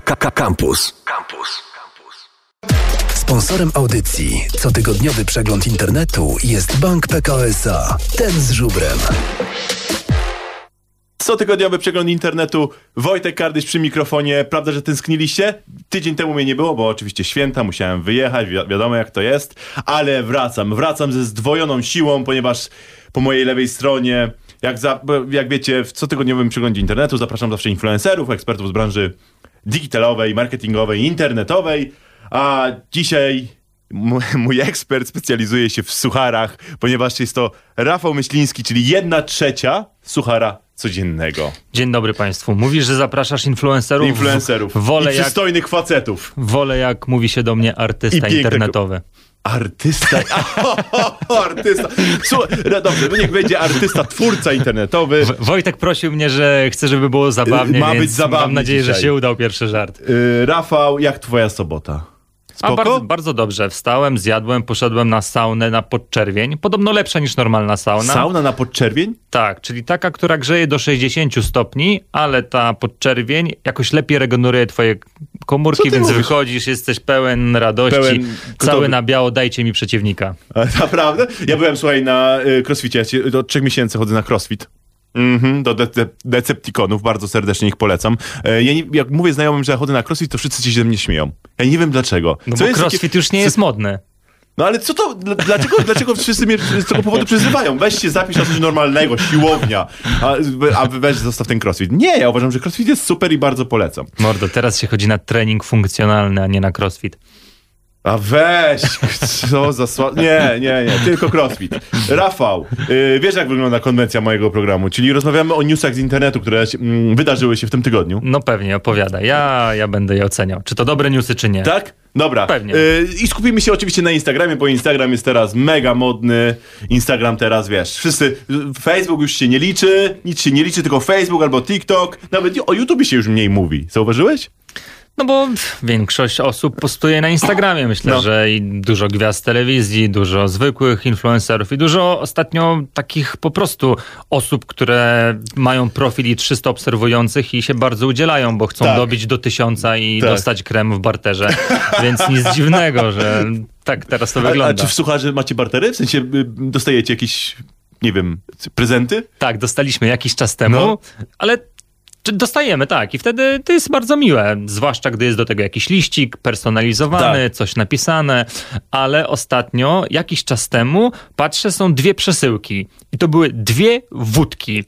Campus. Campus. Sponsorem audycji cotygodniowy przegląd internetu jest Bank PKO SA. Ten z żubrem. Cotygodniowy przegląd internetu. Wojtek Kardyś przy mikrofonie. Prawda, że tęskniliście? Tydzień temu mnie nie było, bo oczywiście święta, musiałem wyjechać, wi wiadomo jak to jest, ale wracam. Wracam ze zdwojoną siłą, ponieważ po mojej lewej stronie, jak, za, jak wiecie, w cotygodniowym przeglądzie internetu zapraszam zawsze influencerów, ekspertów z branży digitalowej, marketingowej, internetowej, a dzisiaj mój ekspert specjalizuje się w sucharach, ponieważ jest to Rafał Myśliński, czyli jedna trzecia suchara codziennego. Dzień dobry Państwu. Mówisz, że zapraszasz influencerów? Influencerów. Wolę I przystojnych jak, facetów. Wolę, jak mówi się do mnie, artysta internetowy. Artysta. O, artysta. Słuchaj, no dobrze, no niech będzie artysta, twórca internetowy. Wojtek prosił mnie, że chce, żeby było zabawnie. Ma być zabawnie. Mam nadzieję, dzisiaj. że się udał pierwszy żart. Yy, Rafał, jak twoja sobota? Spoko? A bardzo, bardzo dobrze. Wstałem, zjadłem, poszedłem na saunę na podczerwień. Podobno lepsza niż normalna sauna. Sauna na podczerwień? Tak, czyli taka, która grzeje do 60 stopni, ale ta podczerwień jakoś lepiej regeneruje twoje komórki, więc mówisz? wychodzisz, jesteś pełen radości, pełen cały na biało, dajcie mi przeciwnika. A, naprawdę? Ja byłem, słuchaj, na y, crossficie, od trzech miesięcy chodzę na crossfit. Mhm, do de de Decepticonów, bardzo serdecznie ich polecam. E, ja nie, jak mówię znajomym, że ja chodzę na crossfit, to wszyscy się ze mnie śmieją. Ja nie wiem dlaczego. No co bo crossfit takie... już nie jest modny. No ale co to, dlaczego, dlaczego wszyscy mnie z tego powodu przyzywają? Weź się zapisz na coś normalnego, siłownia, a, a weź zostaw ten crossfit. Nie, ja uważam, że crossfit jest super i bardzo polecam. Mordo, teraz się chodzi na trening funkcjonalny, a nie na crossfit. A weź, co za sła... Nie, nie, nie, tylko crossfit. Rafał, yy, wiesz jak wygląda konwencja mojego programu, czyli rozmawiamy o newsach z internetu, które mm, wydarzyły się w tym tygodniu. No pewnie, opowiada. Ja, ja będę je oceniał. Czy to dobre newsy, czy nie. Tak? Dobra. Pewnie. Yy, I skupimy się oczywiście na Instagramie, bo Instagram jest teraz mega modny. Instagram teraz, wiesz, wszyscy... Facebook już się nie liczy, nic się nie liczy, tylko Facebook albo TikTok. Nawet o YouTube się już mniej mówi. Zauważyłeś? No bo większość osób postuje na Instagramie. Myślę, no. że i dużo gwiazd telewizji, dużo zwykłych influencerów i dużo ostatnio takich po prostu osób, które mają profil i 300 obserwujących i się bardzo udzielają, bo chcą tak. dobić do tysiąca i tak. dostać krem w barterze. Więc nic dziwnego, że tak teraz to wygląda. A, a czy w Sucharze macie bartery? W sensie y, dostajecie jakieś nie wiem, prezenty? Tak, dostaliśmy jakiś czas temu, no. ale Dostajemy, tak. I wtedy to jest bardzo miłe. Zwłaszcza, gdy jest do tego jakiś liścik personalizowany, tak. coś napisane. Ale ostatnio, jakiś czas temu, patrzę, są dwie przesyłki. I to były dwie wódki.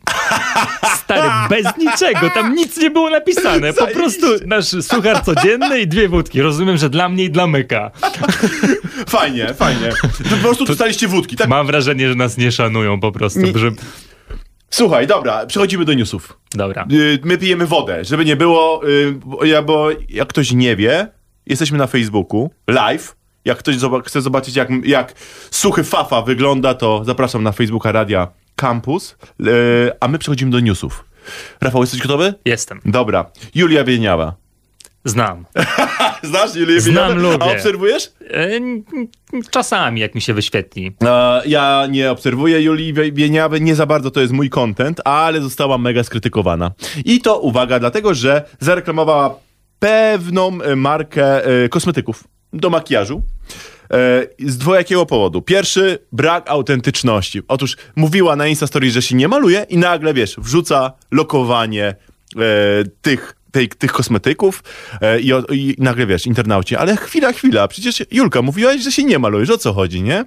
Stary, bez niczego. Tam nic nie było napisane. Po prostu nasz suchar codzienny i dwie wódki. Rozumiem, że dla mnie i dla myka. Fajnie, fajnie. Po prostu dostaliście wódki, tak? Mam wrażenie, że nas nie szanują po prostu. Nie. Że Słuchaj, dobra, przechodzimy do newsów. Dobra. Y, my pijemy wodę, żeby nie było, y, ja, bo jak ktoś nie wie, jesteśmy na Facebooku, live. Jak ktoś chce zobaczyć, jak, jak suchy fafa wygląda, to zapraszam na Facebooka Radia Campus, y, a my przechodzimy do newsów. Rafał, jesteś gotowy? Jestem. Dobra. Julia Wieniawa. Znam. Znasz Julię Znam, lubię. A obserwujesz? E, czasami, jak mi się wyświetli. E, ja nie obserwuję Julii Wieniawy, nie za bardzo to jest mój content, ale została mega skrytykowana. I to, uwaga, dlatego, że zareklamowała pewną markę e, kosmetyków do makijażu. Z dwojakiego powodu. Pierwszy, brak autentyczności. Otóż mówiła na Instastory, że się nie maluje i nagle, wiesz, wrzuca lokowanie e, tych tej, tych kosmetyków e, i, i, nagle wiesz, internauci, ale chwila, chwila, przecież Julka, mówiłaś, że się nie malujesz, o co chodzi, nie?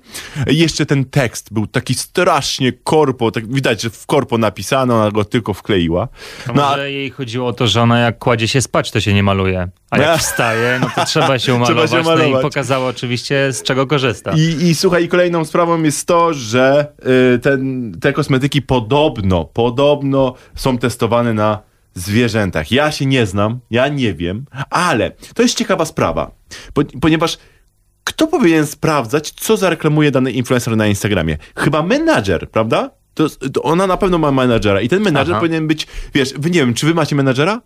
I jeszcze ten tekst był taki strasznie korpo, tak widać, że w korpo napisano, ona go tylko wkleiła. No, może a... jej chodziło o to, że ona jak kładzie się spać, to się nie maluje, a jak wstaje, no to trzeba się umalować, trzeba się malować. No i pokazało oczywiście, z czego korzysta. I, I słuchaj, i kolejną sprawą jest to, że y, ten, te kosmetyki podobno, podobno są testowane na zwierzętach. Ja się nie znam, ja nie wiem, ale to jest ciekawa sprawa, ponieważ kto powinien sprawdzać, co zareklamuje dany influencer na Instagramie? Chyba menadżer, prawda? To, to, ona na pewno ma menadżera i ten menadżer Aha. powinien być, wiesz, wy nie wiem, czy wy macie menadżera?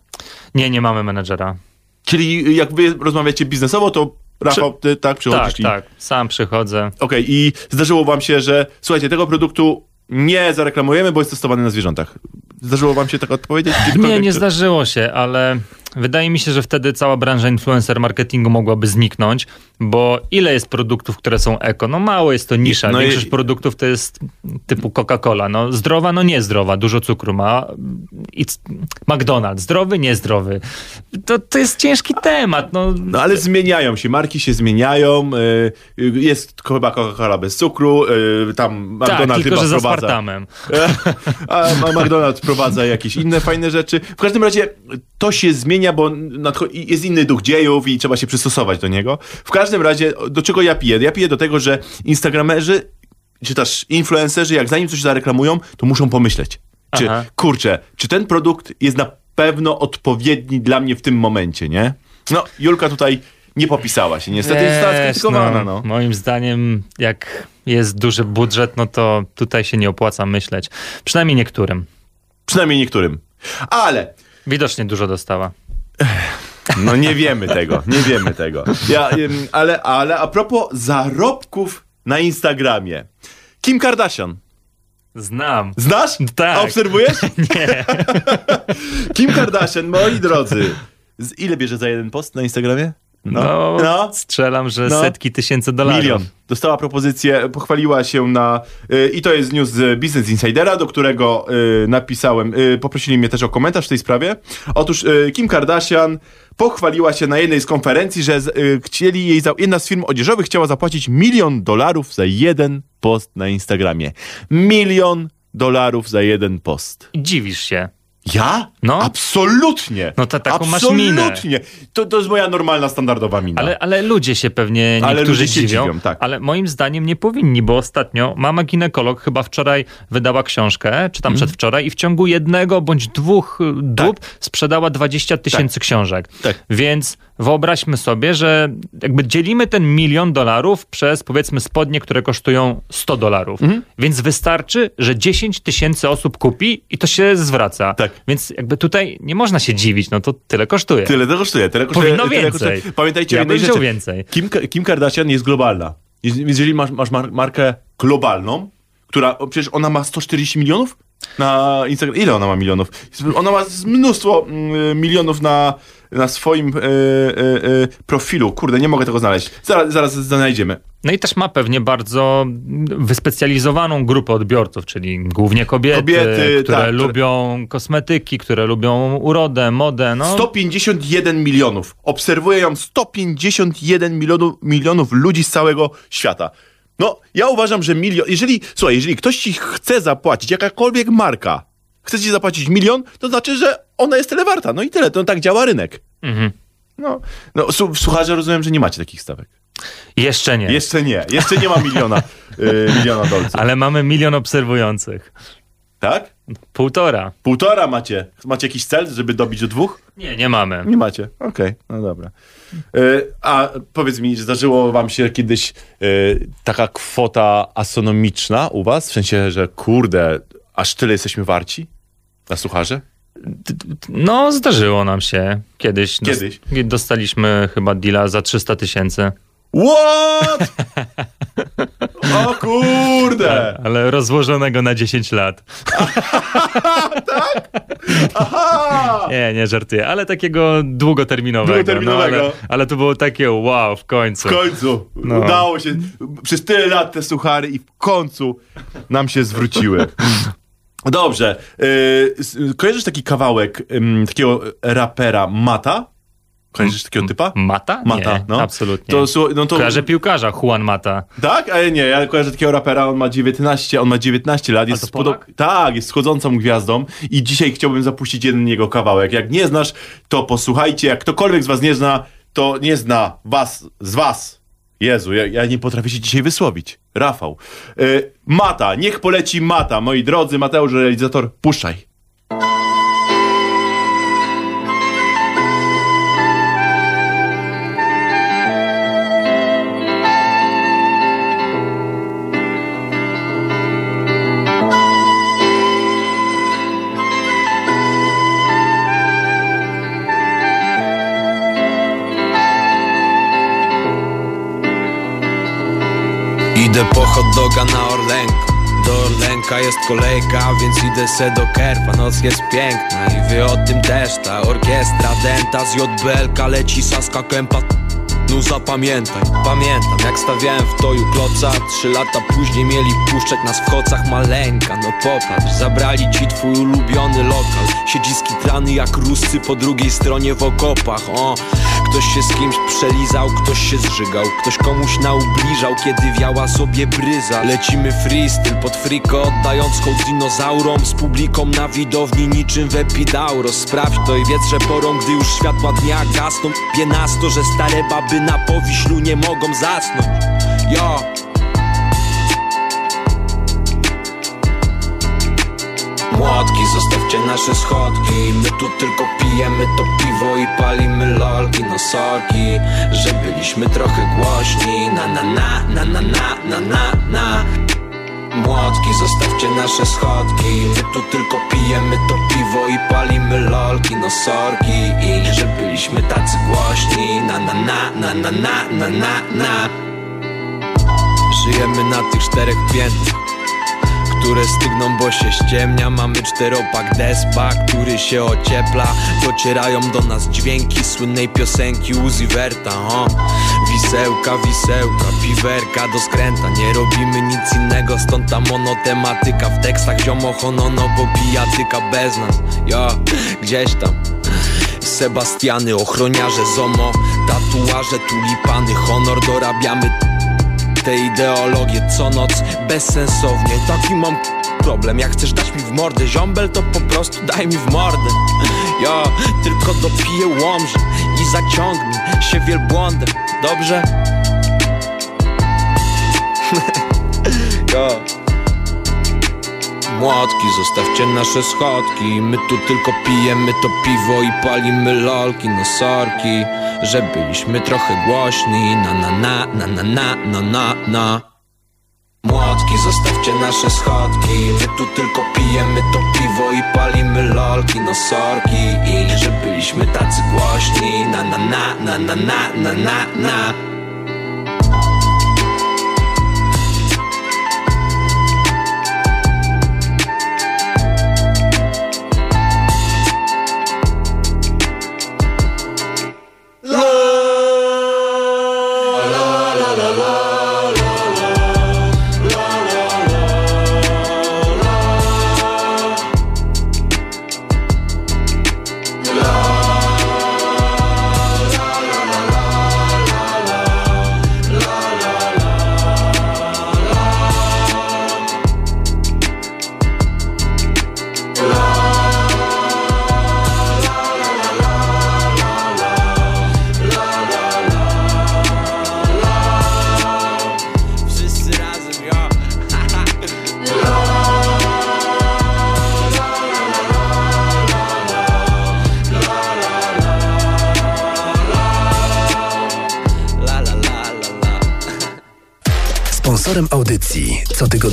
Nie, nie mamy menadżera. Czyli jak wy rozmawiacie biznesowo, to Rafał, ty tak przychodzisz? Tak, i... tak, sam przychodzę. Okej, okay, i zdarzyło wam się, że słuchajcie, tego produktu nie zareklamujemy, bo jest testowany na zwierzętach. Zdarzyło wam się tak odpowiedzieć? Nie, nie zdarzyło się, ale Wydaje mi się, że wtedy cała branża influencer marketingu mogłaby zniknąć, bo ile jest produktów, które są eko? No mało jest to nisza. No i- Większość produktów to jest typu Coca-Cola. No zdrowa, no niezdrowa, dużo cukru ma. I McDonald's, zdrowy, niezdrowy. To, to jest ciężki temat. No, No ale zmieniają się, marki się zmieniają, y, jest chyba Coca-Cola bez cukru, y, tam tak, McDonald's tylko chyba że z wprowadza. aspartamem. A a McDonald's wprowadza jakieś inne fajne rzeczy. W każdym razie to się zmienia, bo nadcho- jest inny duch dziejów i trzeba się przystosować do niego. W każdym razie, do czego ja piję? Ja piję do tego, że instagramerzy, czy też influencerzy, jak zanim coś zareklamują, to muszą pomyśleć. Czy, Aha. kurczę, czy ten produkt jest na pewno odpowiedni dla mnie w tym momencie, nie? No, Julka tutaj nie popisała się, niestety została Wiesz, skrytykowana, no. Moim zdaniem, jak jest duży budżet, no to tutaj się nie opłaca myśleć. Przynajmniej niektórym. Przynajmniej niektórym. Ale Widocznie dużo dostała. No nie wiemy tego, nie wiemy tego. Ja, ale, ale a propos zarobków na Instagramie. Kim Kardashian. Znam. Znasz? Tak. A obserwujesz? Nie. Kim Kardashian, moi drodzy. Z ile bierze za jeden post na Instagramie? No, no. strzelam, że No. setki tysięcy dolarów. Milion. Dostała propozycję, pochwaliła się na. Y, I to jest news z Business Insidera, do którego y, napisałem. Y, poprosili mnie też o komentarz w tej sprawie. Otóż y, Kim Kardashian pochwaliła się na jednej z konferencji, że y, chcieli jej. Za, jedna z firm odzieżowych chciała zapłacić milion dolarów za jeden post na Instagramie. Milion dolarów za jeden post. Dziwisz się. Ja? No. Absolutnie. No to taką masz minę. Absolutnie. To, to jest moja normalna, standardowa mina. Ale, ale ludzie się pewnie Ale niektórzy się dziwią, dziwią, tak. ale moim zdaniem nie powinni, bo ostatnio mama ginekolog chyba wczoraj wydała książkę, czy tam Mhm. przedwczoraj i w ciągu jednego bądź dwóch y, dób sprzedała 20 tysięcy książek. Tak. Więc wyobraźmy sobie, że jakby dzielimy ten milion dolarów przez powiedzmy spodnie, które kosztują 100 dolarów. Mhm. Więc wystarczy, że 10 tysięcy osób kupi i to się zwraca. Tak. Więc jakby tutaj nie można się dziwić, no to tyle kosztuje. Tyle to kosztuje, tyle kosztuje. Powinno tyle więcej. Kosztuje. Pamiętajcie Ja o jednej rzeczy. więcej. Kim, Kim Kardashian jest globalna. Jeż- Jeżeli masz, masz mar- markę globalną, która, przecież ona ma 140 milionów na Instagram. Ile ona ma milionów? Ona ma mnóstwo mm, milionów na, na swoim e, e, e, profilu. Kurde, nie mogę tego znaleźć. Zaraz, zaraz znajdziemy. No i też ma pewnie bardzo wyspecjalizowaną grupę odbiorców, czyli głównie kobiety, Kobiety, które tak, które- lubią kosmetyki, które lubią urodę, modę. No. 151 milionów. Obserwuję ją 151 milionów, milionów ludzi z całego świata. No, ja uważam, że milion. Jeżeli, słuchaj, jeżeli ktoś ci chce zapłacić, jakakolwiek marka chce ci zapłacić milion, to znaczy, że ona jest tyle warta. No i tyle, to tak działa rynek. Mhm. No, no słuchajcie, rozumiem, że nie macie takich stawek. Jeszcze nie. Jeszcze nie, jeszcze nie ma miliona, y, miliona dolców. Ale mamy milion obserwujących. Tak? Półtora. Półtora macie. Macie jakiś cel, żeby dobić do dwóch? Nie, nie mamy. Nie macie. Okej, no dobra. Y, a powiedz mi, zdarzyło wam się kiedyś y, taka kwota astronomiczna u was? W sensie, że kurde, aż tyle jesteśmy warci? Na sucharze? No, zdarzyło nam się kiedyś. Kiedyś? Dostaliśmy chyba deala za 300 tysięcy. What? O kurde! Ale rozłożonego na 10 lat. Aha! Nie, nie żartuję, ale takiego długoterminowego. Długoterminowego. No, ale, ale to było takie wow, w końcu. W końcu No. udało się. Przez tyle lat te suchary i w końcu nam się zwróciły. Dobrze. Y, s- kojarzysz taki kawałek ym, takiego rapera Mata? Kojarzysz takiego typa? Mata? Mata, nie, no. absolutnie. To, no to, Kojarzę piłkarza Juan Mata. Tak? Ale nie, ja kojarzę takiego rapera, on ma 19, on ma 19 lat, jest to spodo- Polak? Tak, jest schodzącą gwiazdą i dzisiaj chciałbym zapuścić jeden jego kawałek. Jak nie znasz, to posłuchajcie, jak ktokolwiek z was nie zna, to nie zna was, z was. Jezu, ja, ja nie potrafię się dzisiaj wysłowić. Rafał. Y, mata, niech poleci Mata, moi drodzy, Mateusz, realizator, puszczaj. Doga na Orlenko do Orlenka jest kolejka, więc idę se do Kerpa Noc jest piękna i wy o tym też. Ta orkiestra denta z JBLK leci Saska Kępa no zapamiętaj, pamiętam jak stawiałem w toju kloca. Trzy lata później mieli puszczać nas w kocach maleńka. No popatrz, zabrali ci twój ulubiony lokal. Siedzi skitrany jak ruscy po drugiej stronie w okopach O, ktoś się z kimś przelizał, ktoś się zżygał. Ktoś komuś naubliżał, kiedy wiała sobie bryza. Lecimy freestyle pod friko, oddając hołd dinozaurom. Z publiką na widowni niczym w Epidauros Sprawdź to i wiedz, że porą, gdy już światła dnia gasną. Pienasto, że stare baby na powiślu nie mogą zasnąć. Yo. Młotki, zostawcie nasze schodki. My tu tylko pijemy to piwo i palimy lolki No sorki, że byliśmy trochę głośni. Na na na, na na na, na na na Młotki, zostawcie nasze schodki. My tu tylko pijemy to piwo i palimy lolki No sorki, i że byliśmy tacy głośni. Na na na, na na na, na na na. Żyjemy na tych czterech piętrach które stygną, bo się ściemnia. Mamy czteropak despa, który się ociepla. Docierają do nas dźwięki słynnej piosenki Uzi Verta o. Wisełka, wisełka, piwerka do skręta. Nie robimy nic innego, stąd ta monotematyka. W tekstach ziomo honono, bo pijatyka bez nas. Jo, gdzieś tam. Sebastiany, ochroniarze, zomo Tatuaże, tulipany, honor dorabiamy te ideologie co noc bezsensownie Taki mam problem, jak chcesz dać mi w mordę Ziombel to po prostu daj mi w mordę Ja tylko dopiję łomże i zaciągnij się wielbłądem, dobrze? ja. Młotki, zostawcie nasze schodki My tu tylko pijemy to piwo i palimy lolki No sorki, że byliśmy trochę głośni Na na na, na na na, na na na Młotki, zostawcie nasze schodki My tu tylko pijemy to piwo i palimy lolki No sorki, i że byliśmy tacy głośni Na na na, na na na, na na na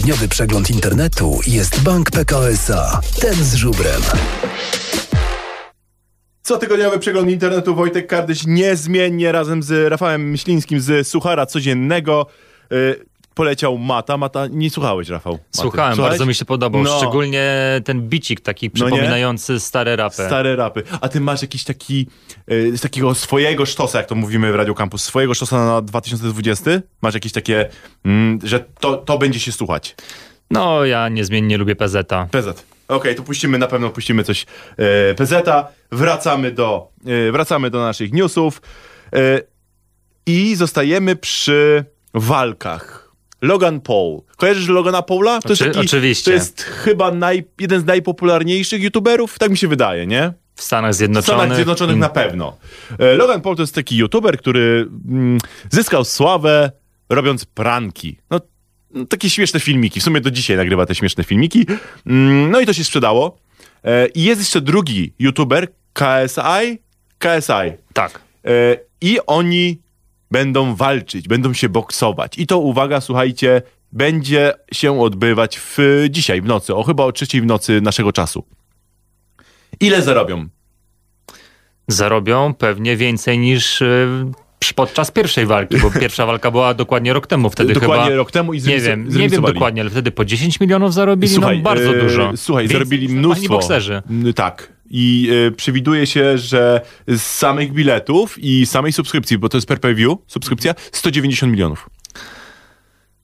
cotygodniowy przegląd internetu jest Bank PKO SA. Ten z żubrem. Cotygodniowy przegląd internetu Wojtek Kardyś niezmiennie razem z Rafałem Myślińskim z Suchara Codziennego y, poleciał Mata. Mata, nie słuchałeś, Rafał? Maty. Słuchałem, Słuchałeś? bardzo mi się podobał. No. Szczególnie ten bicik taki No przypominający stare rapy. Stare rapy. A ty masz jakiś taki, y, z takiego swojego sztosa, jak to mówimy w Radio Campus, swojego sztosa na 2020? Masz jakieś takie, mm, że to, to będzie się słuchać? No, ja niezmiennie lubię PZ-a. PZ. Okej, to puścimy, na pewno puścimy coś e, PZ-a. Wracamy do, e, wracamy do naszych newsów e, i zostajemy przy walkach. Logan Paul. Kojarzysz Logana Paula? To Oczy- oczywiście. To jest chyba naj, jeden z najpopularniejszych youtuberów, tak mi się wydaje, nie? W Stanach W Zjednoczonych. Stanach Zjednoczonych na pewno. E, Logan Paul to jest taki youtuber, który mm, zyskał sławę robiąc pranki. No, no, takie śmieszne filmiki. W sumie do dzisiaj nagrywa te śmieszne filmiki. Mm, no i to się sprzedało. E, I jest jeszcze drugi youtuber, KSI. KSI. Tak. E, I oni będą walczyć, będą się boksować. I to, uwaga, słuchajcie, będzie się odbywać w, dzisiaj w nocy, o chyba o trzeciej w nocy naszego czasu. Ile zarobią? Zarobią pewnie więcej niż y, podczas pierwszej walki, bo pierwsza walka była dokładnie rok temu. Wtedy Dokładnie chyba, rok temu i nie zremis- wiem, nie wiem dokładnie, ale wtedy po 10 milionów zarobili, Słuchaj, no bardzo e, dużo. Słuchaj, Więcej zarobili mnóstwo. bokserzy. N- Tak. I e, przewiduje się, że z samych biletów i samej subskrypcji, bo to jest per pay view, subskrypcja, 190 milionów.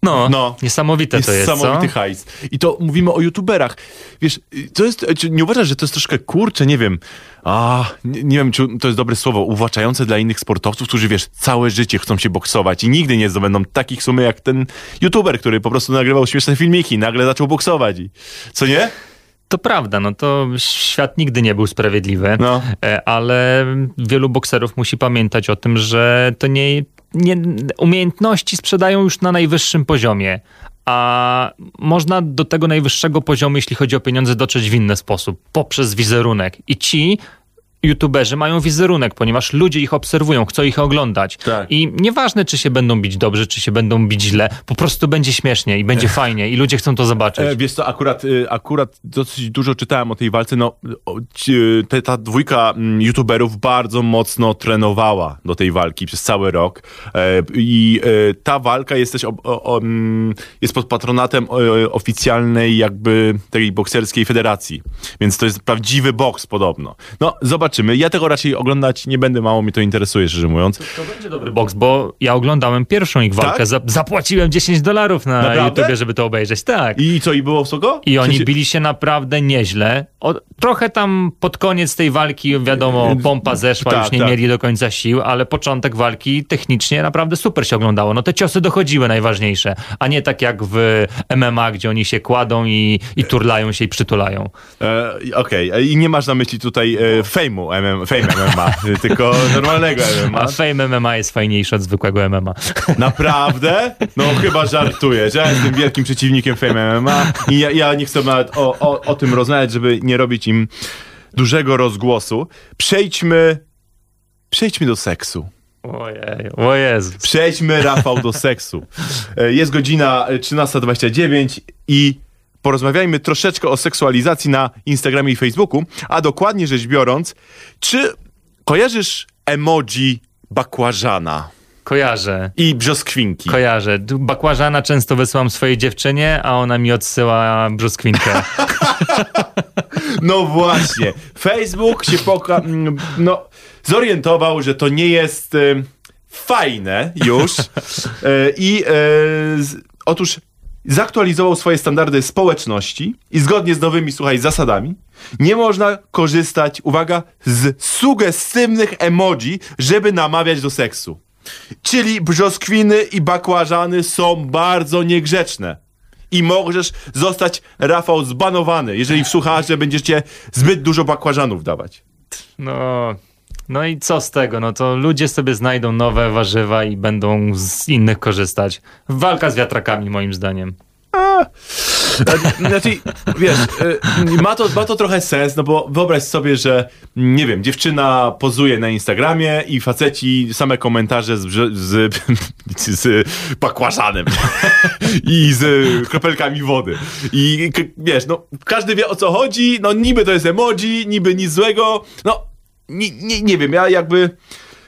No, No. niesamowite to jest, Niesamowity co? hajs. I to mówimy o youtuberach. Wiesz, to jest, nie uważasz, że to jest troszkę kurcze, nie wiem, a, nie, nie wiem, czy to jest dobre słowo, uwłaczające dla innych sportowców, którzy, wiesz, całe życie chcą się boksować i nigdy nie zdobędą takich sumy jak ten youtuber, który po prostu nagrywał śmieszne filmiki, nagle zaczął boksować. I, co nie? To prawda, no to świat nigdy nie był sprawiedliwy, No. e, ale wielu bokserów musi pamiętać o tym, że to nie, nie umiejętności sprzedają już na najwyższym poziomie. A można do tego najwyższego poziomu, jeśli chodzi o pieniądze, dotrzeć w inny sposób, poprzez wizerunek. I ci youtuberzy mają wizerunek, ponieważ ludzie ich obserwują, chcą ich oglądać. Tak. I nieważne, czy się będą bić dobrze, czy się będą bić źle, po prostu będzie śmiesznie i będzie fajnie i ludzie chcą to zobaczyć. E, wiesz co, akurat, y, akurat dosyć dużo czytałem o tej walce, no ci, te, ta dwójka mm, youtuberów bardzo mocno trenowała do tej walki przez cały rok e, i e, ta walka jest też o, o, o, mm, jest pod patronatem e, oficjalnej jakby tej bokserskiej federacji, więc to jest prawdziwy boks podobno. No, zobaczymy. Ja tego raczej oglądać nie będę, mało mnie to interesuje, szczerze mówiąc. To będzie dobry boks, bo ja oglądałem pierwszą ich walkę. Tak? Za, zapłaciłem 10 dolarów na Naprawdę? YouTubie, żeby to obejrzeć. Tak. I, I co, i było wysoko? oni W sensie- bili się naprawdę nieźle. O, trochę tam pod koniec tej walki, wiadomo, pompa zeszła, Tak, już nie tak. mieli do końca sił, ale początek walki technicznie naprawdę super się oglądało. No te ciosy dochodziły najważniejsze, a nie tak jak w MMA, gdzie oni się kładą i, i turlają się i przytulają. E, Okej, e, i nie masz na myśli tutaj e, fejmu MM, fame MMA, tylko normalnego MMA. A Fame MMA jest fajniejszy od zwykłego MMA. Naprawdę? No chyba żartujesz. Ja jestem wielkim przeciwnikiem Fame MMA i ja, ja nie chcę nawet o, o, o tym rozmawiać, żeby nie robić im dużego rozgłosu. Przejdźmy, przejdźmy do seksu. Ojej, o Jezu. Przejdźmy, Rafał, do seksu. E, Jest godzina e, 13.29 i porozmawiajmy troszeczkę o seksualizacji na Instagramie i Facebooku, a dokładnie rzecz biorąc, czy kojarzysz emoji bakłażana Kojarzę. i brzoskwinki? Kojarzę. Bakłażana często wysyłam swojej dziewczynie, a ona mi odsyła brzoskwinkę. No właśnie. Facebook się poka... mm, no, zorientował, że to nie jest e, fajne już e, i e, z, otóż zaktualizował swoje standardy społeczności i zgodnie z nowymi, słuchaj, zasadami nie można korzystać, uwaga, z sugestywnych emoji, żeby namawiać do seksu. Czyli brzoskwiny i bakłażany są bardzo niegrzeczne. I możesz zostać, Rafał, zbanowany, jeżeli w słuchacze będziecie zbyt dużo bakłażanów dawać. No, no i co z tego? No to ludzie sobie znajdą nowe warzywa i będą z innych korzystać. Walka z wiatrakami, moim zdaniem. Znaczy, wiesz, y, ma to, ma to trochę sens, no bo wyobraź sobie, że nie wiem, dziewczyna pozuje na Instagramie i faceci same komentarze z, z, z bakłażanem i z kropelkami wody. I wiesz, no każdy wie o co chodzi, no niby to jest emoji, niby nic złego, no nie, nie, nie wiem, ja jakby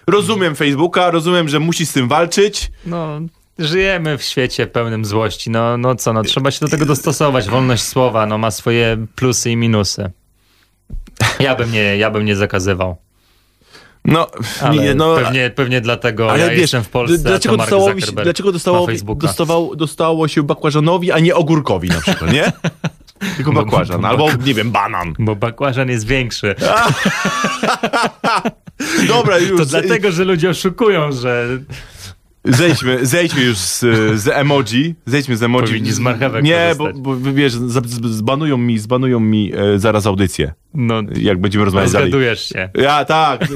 rozumiem Facebooka, rozumiem, że musi z tym walczyć, No, żyjemy w świecie pełnym złości. No, no co, no trzeba się do tego dostosować. Wolność słowa, no ma swoje plusy i minusy. Ja bym nie, ja bym nie zakazywał. no, nie, no pewnie, pewnie dlatego Ale ja wiesz, jestem w Polsce, dlaczego dostało, dlaczego dostało, dostawało, dostało się bakłażanowi, a nie ogórkowi na przykład, nie? Tylko Bo- bakłażan, bo- albo nie wiem, banan. Bo bakłażan jest większy. Dobra, już To dlatego, że ludzie oszukują, że zejdźmy, zejdźmy już z, z emoji, zejdźmy z emoji. Powinni z marchewek Nie, bo, bo wiesz, zbanują mi, zbanują mi e, zaraz audycję, no, jak będziemy rozmawiać dalej. zgadujesz się. Ja, tak,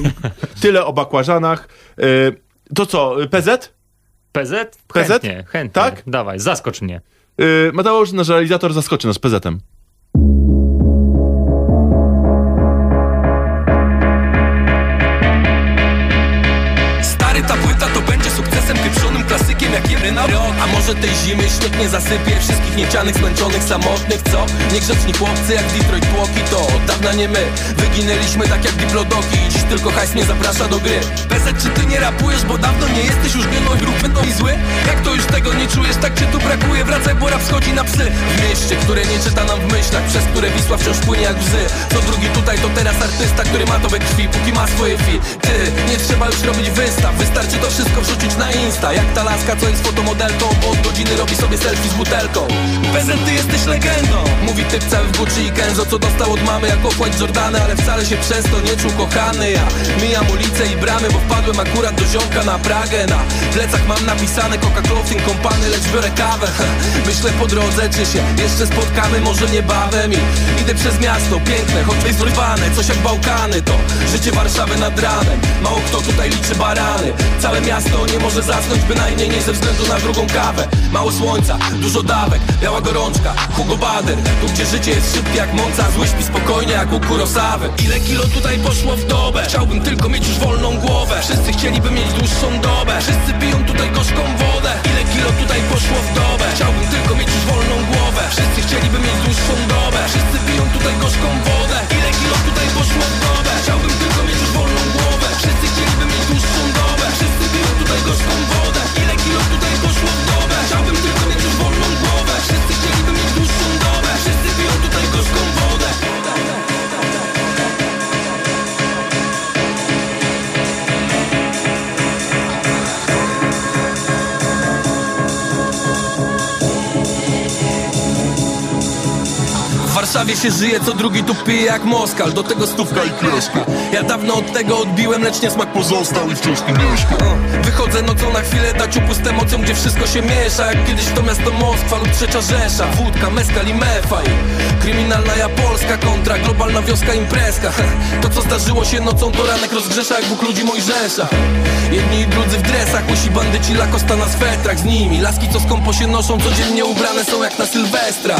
tyle o bakłażanach. E, to co, PZ? PZ? PZ? Chętnie, chętnie. Tak? Dawaj, zaskocz mnie. E, Mateusz, nasz realizator, zaskoczy nas PZ-em. Będzie sukcesem Pieprzonym klasykiem jak stary na rok. A może tej zimy śnieg nie zasypie Wszystkich niechcianych, zmęczonych, samotnych, co? Niegrzeczni chłopcy jak Detroit tłoki To od dawna nie my. Wyginęliśmy tak jak diplodoki I dziś tylko hajs mnie zaprasza do gry. Bezet, czy ty nie rapujesz, bo dawno nie jesteś już biegłą grup będą i zły? Jak to już tego nie czujesz, tak cię tu brakuje. Wracaj, bo rap schodzi na psy. W mieście, które nie czyta nam w myślach Przez które Wisła wciąż płynie jak łzy. Co drugi tutaj to teraz artysta, który ma to we krwi Póki ma swoje fi. Ty, nie trzeba już robić wystaw. Wystarczy to wszystko wrzucić na Insta. Jak ta laska, co jest fotomodelką? Od godziny robi sobie selfie z butelką. Bezet, ty jesteś legendą. Mówi typ cały w Gucci i Kenzo Co dostał od mamy jako White Jordany Ale wcale się przez to nie czuł kochany. Ja mijam ulice i bramy Bo wpadłem akurat do ziomka na Pragę. Na plecach mam napisane Coca Clothing Company Lecz biorę kawę. Myślę po drodze, czy się jeszcze spotkamy Może niebawem. I idę przez miasto Piękne, choć zrywane Coś jak Bałkany. To życie Warszawy nad ranem. Mało kto tutaj liczy barany. Całe miasto nie może zasnąć Bynajmniej nie ze względu na drugą kawę. Mało słońca, dużo dawek Biała gorączka, Hugo Bader. Tu gdzie życie jest szybkie jak mąca Zły śpi spokojnie jak u Kurosawy. Ile kilo tutaj poszło w dobę? Chciałbym tylko mieć już wolną głowę. Wszyscy chcieliby mieć dłuższą dobę. Wszyscy piją tutaj gorzką wodę. Ile kilo tutaj poszło w dobę? Chciałbym tylko mieć już wolną głowę. Wszyscy chcieliby mieć dłuższą dobę. Wszyscy piją tutaj gorzką wodę. Ile kilo tutaj poszło w dobę? Chciałbym tylko mieć już wolną głowę. Wszyscy chcieliby gorzką wodę. Ile kilo tutaj poszło w dobę? Chciałbym tylko mieć już Warszawie się żyje, co drugi tu pije jak Moskal. Do tego stówka i kreszka Ja dawno od tego odbiłem, lecz nie smak pozostał i wciąż tu mieszka. Wychodzę nocą na chwilę, dać upust emocjom, gdzie wszystko się miesza. Jak kiedyś to miasto Moskwa lub trzecia Rzesza. Wódka, meskal i mefa i Kryminalna ja Polska kontra globalna wioska imprezka. To co zdarzyło się nocą to ranek rozgrzesza jak Bóg ludzi Mojżesza. Jedni i drudzy w dresach, łysi bandyci lakosta na swetrach Z nimi. Laski co skąpo się noszą, codziennie ubrane są jak na Sylwestra.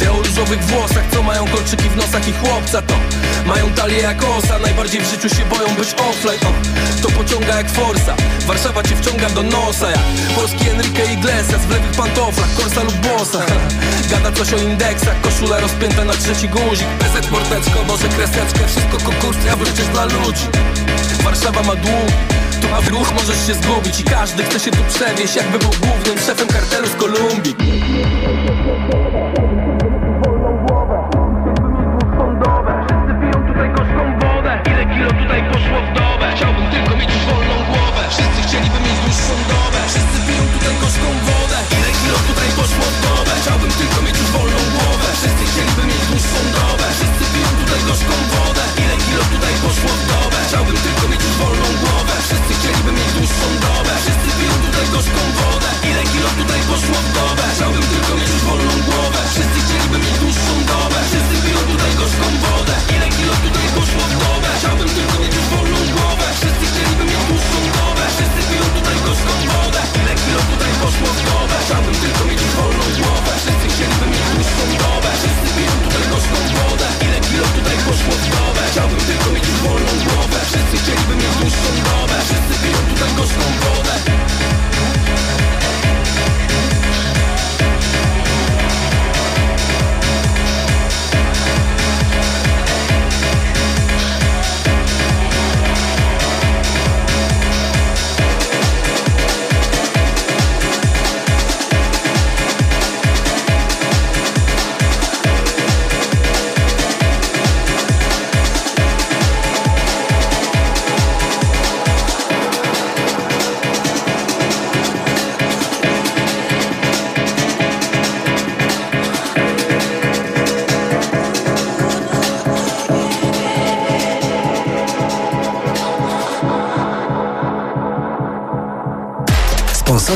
Te o różowych włosach, co mają kolczyki w nosach i chłopca to. Mają talię jak osa, najbardziej w życiu się boją być offline To pociąga jak forsa, Warszawa cię wciąga do nosa. Jak polski Enrique Iglesias w lewych pantoflach, korsa lub bossa Gada coś o indeksach, koszula rozpięta na trzeci guzik. Bezet, porteczko, może kreseczkę, wszystko kokursy, a wreszcie dla ludzi. Warszawa ma dług tu a w ruch możesz się zgubić. I każdy chce się tu przewieźć Jakby był głównym szefem kartelu z Kolumbii chcieliby mieć dłuższą dobę. Wszyscy piją tutaj gorzką wodę. Ile kilo tutaj poszło w dobę? Chciałbym tylko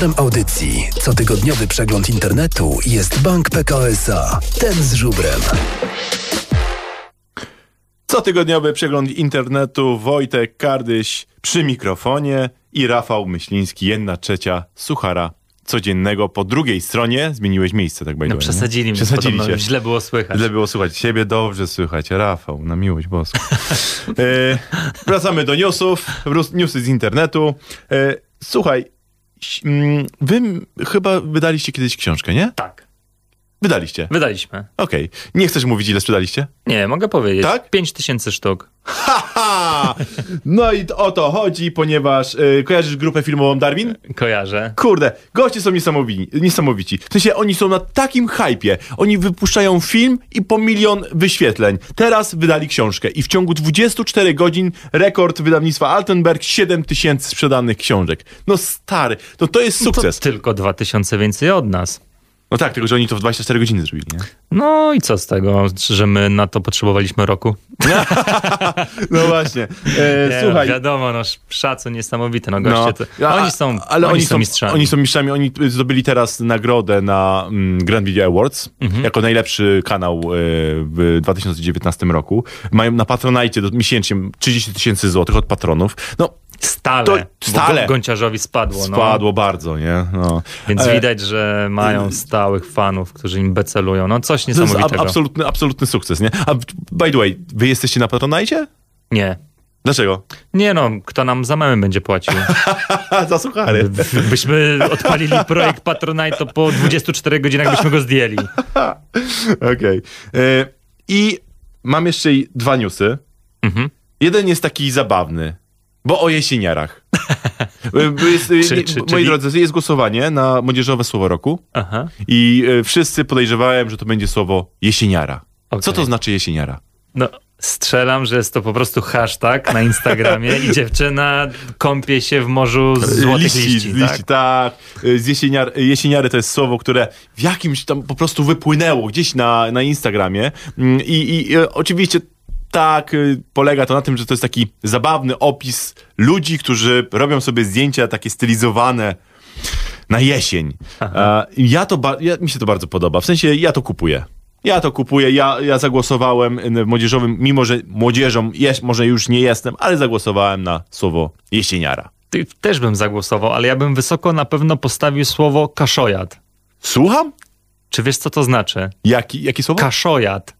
Sponsorem audycji cotygodniowy przegląd internetu jest Bank PKO SA. Ten z żubrem. Cotygodniowy przegląd internetu Wojtek Kardyś przy mikrofonie i Rafał Myśliński, jedna trzecia suchara codziennego po drugiej stronie. Zmieniłeś miejsce, tak by No przesadzili mnie, Przesadzili podobno cię. źle było słychać. Źle było słuchać. Ciebie dobrze słychać. Rafał, na miłość boską. e, wracamy do newsów. Newsy z internetu. E, słuchaj, wy m- chyba wydaliście kiedyś książkę, nie? Tak. Wydaliście. Wydaliśmy. Okej. Nie chcesz mówić, ile sprzedaliście? Nie, mogę powiedzieć. Tak? 5 tysięcy sztuk. Haha! No i o to chodzi, ponieważ y, kojarzysz grupę filmową Darwin? Kojarzę. Kurde, goście są niesamowici, niesamowici. W sensie oni są na takim hypie. Oni wypuszczają film i po milion wyświetleń. Teraz wydali książkę i w ciągu 24 godzin rekord wydawnictwa Altenberg 7 tysięcy sprzedanych książek. No stary, no to jest sukces. To tylko 2000 więcej od nas. No tak, tylko że oni to w 24 godziny zrobili, nie? No i co z tego, że my na to potrzebowaliśmy roku? No właśnie. E, Nie, słuchaj. No, wiadomo, no szacun niesamowity, no goście, to, a- oni są, ale oni, są mistrzami. Oni są mistrzami, oni zdobyli teraz nagrodę na mm, Grand Video Awards Mhm. jako najlepszy kanał e, w 2019 roku. Mają na Patronite miesięcznie 30 tysięcy złotych od patronów. No, Stale, To- stale. Go- Gonciarzowi spadło. spadło bardzo, nie? No. Więc E, widać, że mają stałych fanów, którzy im becelują. No coś To jest ab- niesamowitego. absolutny, absolutny sukces, nie? A by the way, wy jesteście na Patronite? Nie. Dlaczego? Nie no, kto nam za memy będzie płacił? Za suchary. Byśmy odpalili projekt Patronite, to po 24 godzinach byśmy go zdjęli. Okej. E, I mam jeszcze dwa newsy. Mhm. Jeden jest taki zabawny, bo o jesieniarach. E, bo jest, e, Czy- czy- moi czyli- drodzy, jest głosowanie na młodzieżowe słowo roku Aha. i wszyscy podejrzewałem, że to będzie słowo jesieniara. Co Okej. to znaczy jesieniara? No, strzelam, że jest to po prostu hashtag na Instagramie i dziewczyna kąpie się w morzu z złotych liści, tak? tak. E, Z jesieniar, jesieniary to jest słowo, które w jakimś tam po prostu wypłynęło gdzieś na, na Instagramie Mm, i, i e, oczywiście tak, y, polega to na tym, że to jest taki zabawny opis ludzi, którzy robią sobie zdjęcia takie stylizowane na jesień. E, ja to, ja, mi się to bardzo podoba, w sensie ja to kupuję. Ja to kupuję, ja, ja zagłosowałem y, w młodzieżowym, mimo że młodzieżą jest, może już nie jestem, ale zagłosowałem na słowo jesieniara. Ty też bym zagłosował, ale ja bym wysoko na pewno postawił słowo kaszojad. Słucham? Czy wiesz, co to znaczy? Jaki, jakie słowo? Kaszojad.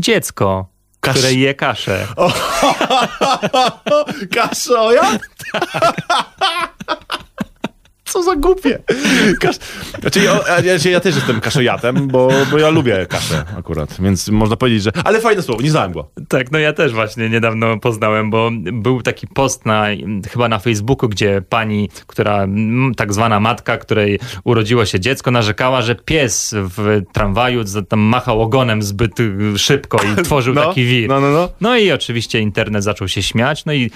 Dziecko, Kasz- które je kaszę. Kaszoja? Co za głupie. Kasz... Znaczy, ja, ja, ja też jestem kaszojatem, bo, bo ja lubię kaszę akurat, więc można powiedzieć, że... Ale fajne słowo, nie znałem go. Tak, no ja też właśnie niedawno poznałem, bo był taki post na, chyba na Facebooku, gdzie pani, która, tak zwana matka, której urodziło się dziecko, narzekała, że pies w tramwaju tam machał ogonem zbyt y, szybko i tworzył No, taki wir. no, no, no. No i oczywiście internet zaczął się śmiać, no i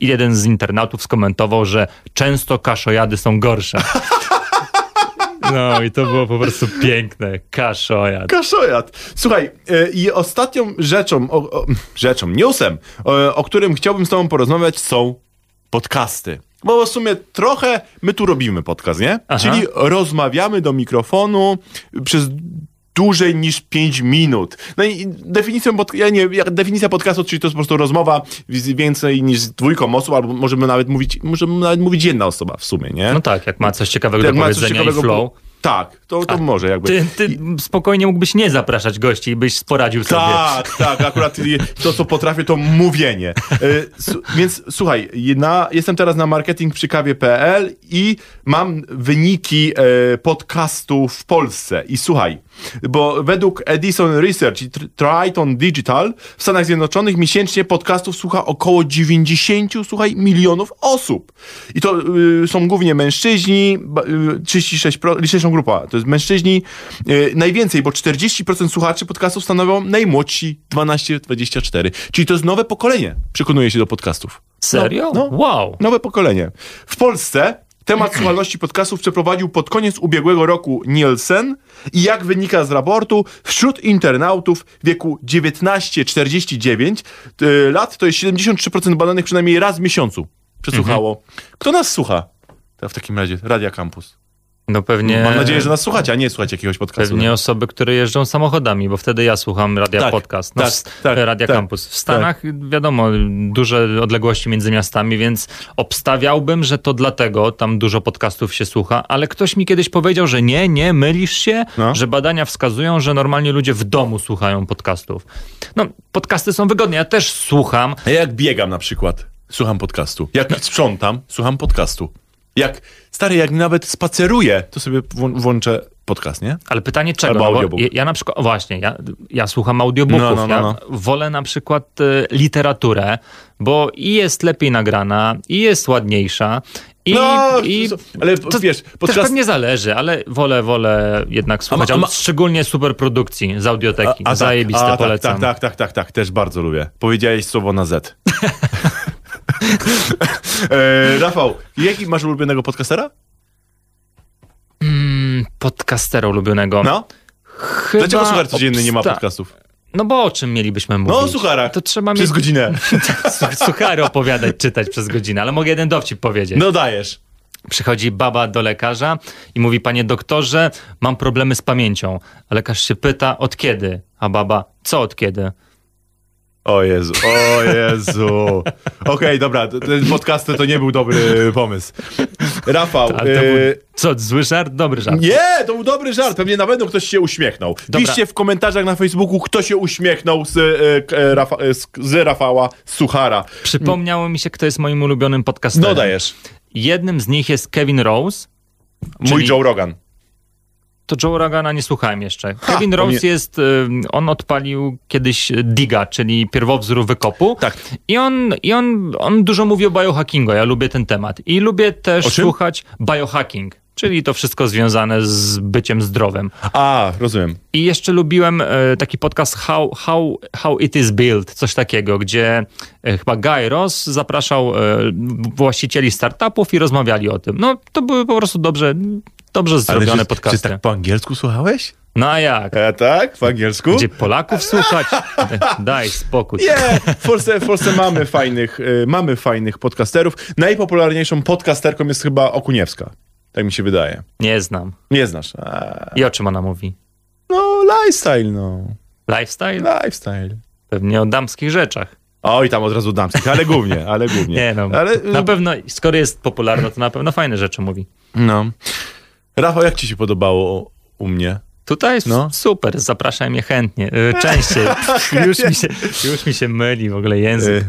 jeden z internautów skomentował, że często kaszojady są gorsze. No i to było po prostu piękne. Kaszojad. Kaszojat. Słuchaj, e, i ostatnią rzeczą, o, o, rzeczą, newsem, o, o którym chciałbym z tobą porozmawiać są podcasty. Bo w sumie trochę my tu robimy podcast, nie? Aha. Czyli rozmawiamy do mikrofonu przez dłużej niż 5 minut. No i definicją, pod, ja nie, definicja podcastu, czyli to jest po prostu rozmowa więcej niż dwójką osób, albo możemy nawet mówić, możemy nawet mówić jedna osoba w sumie, nie? No tak, jak ma coś ciekawego Jak do powiedzenia i ciekawego, flow. Tak, to, to może jakby. Ty, ty spokojnie mógłbyś nie zapraszać gości i byś poradził sobie. Tak, tak, akurat to, co potrafię, to mówienie. Su- Więc słuchaj, na, jestem teraz na marketing przy kawie.pl i mam wyniki e, podcastu w Polsce. I słuchaj, bo według Edison Research i Tr- Triton Digital w Stanach Zjednoczonych miesięcznie podcastów słucha około 90, słuchaj, milionów osób. I to y, są głównie mężczyźni, y, 36%, liczniejszą grupa, to jest mężczyźni, y, najwięcej, bo 40% słuchaczy podcastów stanowią najmłodsi 12-24. Czyli to jest nowe pokolenie, przekonuje się do podcastów. Serio? No, no. Wow. Nowe pokolenie. W Polsce temat słuchalności podcastów przeprowadził pod koniec ubiegłego roku Nielsen i jak wynika z raportu, wśród internautów w wieku 19-49 y, lat to jest 73% badanych przynajmniej raz w miesiącu przesłuchało. Kto nas słucha? To w takim razie Radia Campus. No pewnie. Mam nadzieję, że nas słuchacie, a nie słuchacie jakiegoś podcastu. Pewnie osoby, które jeżdżą samochodami, bo wtedy ja słucham Radia Tak, Podcast. No, tak, tak, Radia tak, Campus. W Stanach, wiadomo, duże odległości między miastami, więc obstawiałbym, że to dlatego tam dużo podcastów się słucha, ale ktoś mi kiedyś powiedział, że nie, nie, mylisz się, No. że badania wskazują, że normalnie ludzie w domu słuchają podcastów. No, podcasty są wygodne, ja też słucham, A ja jak biegam na przykład, słucham podcastu. Jak sprzątam, słucham podcastu. Jak, stary, jak nawet spaceruję, to sobie włą- włączę podcast, nie? Ale pytanie czego? Albo No bo audiobook. ja, ja na przykład, właśnie, ja, ja słucham audiobooków. No, no, no, no. Ja wolę na przykład e, literaturę, bo i jest lepiej nagrana, i jest ładniejsza. I, No, i ale to wiesz, Też podcast... pewnie zależy, ale wolę, wolę jednak słuchać, a a ma- szczególnie super produkcji z audioteki. tak, Zajebiste, a, tak, polecam. Tak, tak, tak, tak, tak, też bardzo lubię. Powiedziałeś słowo na Z. e, Rafał, jaki masz ulubionego podcastera? Mm, podcastera ulubionego. No? Chyba Dlaczego Suchar Codzienny nie ma podcastów? No bo o czym mielibyśmy mówić? No o sucharach. To trzeba Przez mieć godzinę. suchary opowiadać, czytać przez godzinę, ale mogę jeden dowcip powiedzieć. No dajesz. Przychodzi baba do lekarza i mówi, panie doktorze, mam problemy z pamięcią. A lekarz się pyta, od kiedy? A baba, co od kiedy? O Jezu, o Jezu. Okej, dobra, t- ten podcast to nie był dobry pomysł. Rafał, e, był, co, zły żart? Dobry żart. nie, to był dobry żart, pewnie na pewno ktoś się uśmiechnął. Dobra. Piszcie w komentarzach na Facebooku, kto się uśmiechnął z, e, Rafa, e, z, z Rafała, Suchara. Przypomniało mi się, kto jest moim ulubionym podcasterem. No dajesz. Jednym z nich jest Kevin Rose. Mój Joe Rogan. To Joe Rogana nie słuchałem jeszcze. Kevin to Rose nie- jest, y, on odpalił kiedyś Diga, czyli pierwowzór wykopu. Tak. I on, i on, on dużo mówi o biohackingu, ja lubię ten temat. I lubię też słuchać biohacking, czyli to wszystko związane z byciem zdrowym. A, rozumiem. I jeszcze lubiłem e, taki podcast How, How, How It Is Built, coś takiego, gdzie e, chyba Guy Ross zapraszał e, właścicieli startupów i rozmawiali o tym. No, to były po prostu dobrze, dobrze zrobione czy, podcasty. Czy tak po angielsku słuchałeś? No a jak? E, tak, po angielsku? Gdzie Polaków słuchać? Daj spokój. Nie, w Polsce, w Polsce mamy fajnych, y, mamy fajnych podcasterów. Najpopularniejszą podcasterką jest chyba Okuniewska. Tak mi się wydaje. Nie znam. Nie znasz. A, I o czym ona mówi? no, lifestyle, no. Lifestyle? Lifestyle. Pewnie o damskich rzeczach. Oj, tam od razu damskich, ale głównie, ale głównie. Nie no, Ale, y, na pewno, skoro jest popularna, to na pewno fajne rzeczy mówi. no. Rafał, jak ci się podobało u- mnie? Tutaj No. super, zapraszaj mnie chętnie, y, częściej. już, mi się, już mi się myli w ogóle język. Y,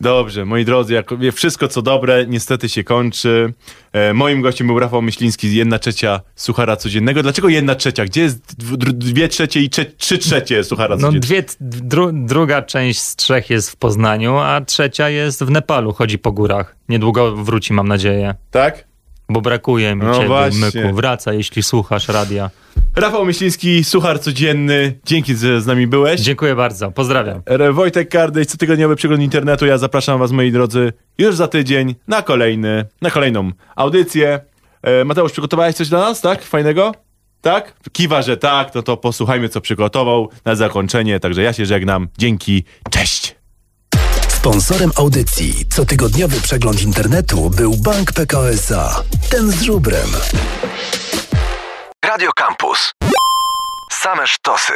Dobrze, moi drodzy, jak wie, wszystko co dobre niestety się kończy. E, moim gościem był Rafał Myśliński jedna trzecia Suchara Codziennego. Dlaczego jedna trzecia? Gdzie jest dwie trzecie i trze- trzy trzecie Suchara No Codziennego? dwie, dru, druga część z trzech jest w Poznaniu, a trzecia jest w Nepalu, chodzi po górach. Niedługo wróci, mam nadzieję. Tak? Bo brakuje mi No ciebie, właśnie. Myku. Wraca, jeśli słuchasz radia. Rafał Myśliński, Suchar Codzienny. Dzięki, że z nami byłeś. Dziękuję bardzo, pozdrawiam. Wojtek Kardyś, cotygodniowy przegląd internetu. Ja zapraszam was, moi drodzy, już za tydzień na kolejny, na kolejną audycję. E, Mateusz, przygotowałeś coś dla nas, tak? Fajnego? Tak? Kiwa, że tak, no to posłuchajmy, co przygotował na zakończenie. Także ja się żegnam. Dzięki, cześć! Sponsorem audycji cotygodniowy przegląd internetu był Bank PKO SA. Ten z żubrem. Radio Campus. Same sztosy.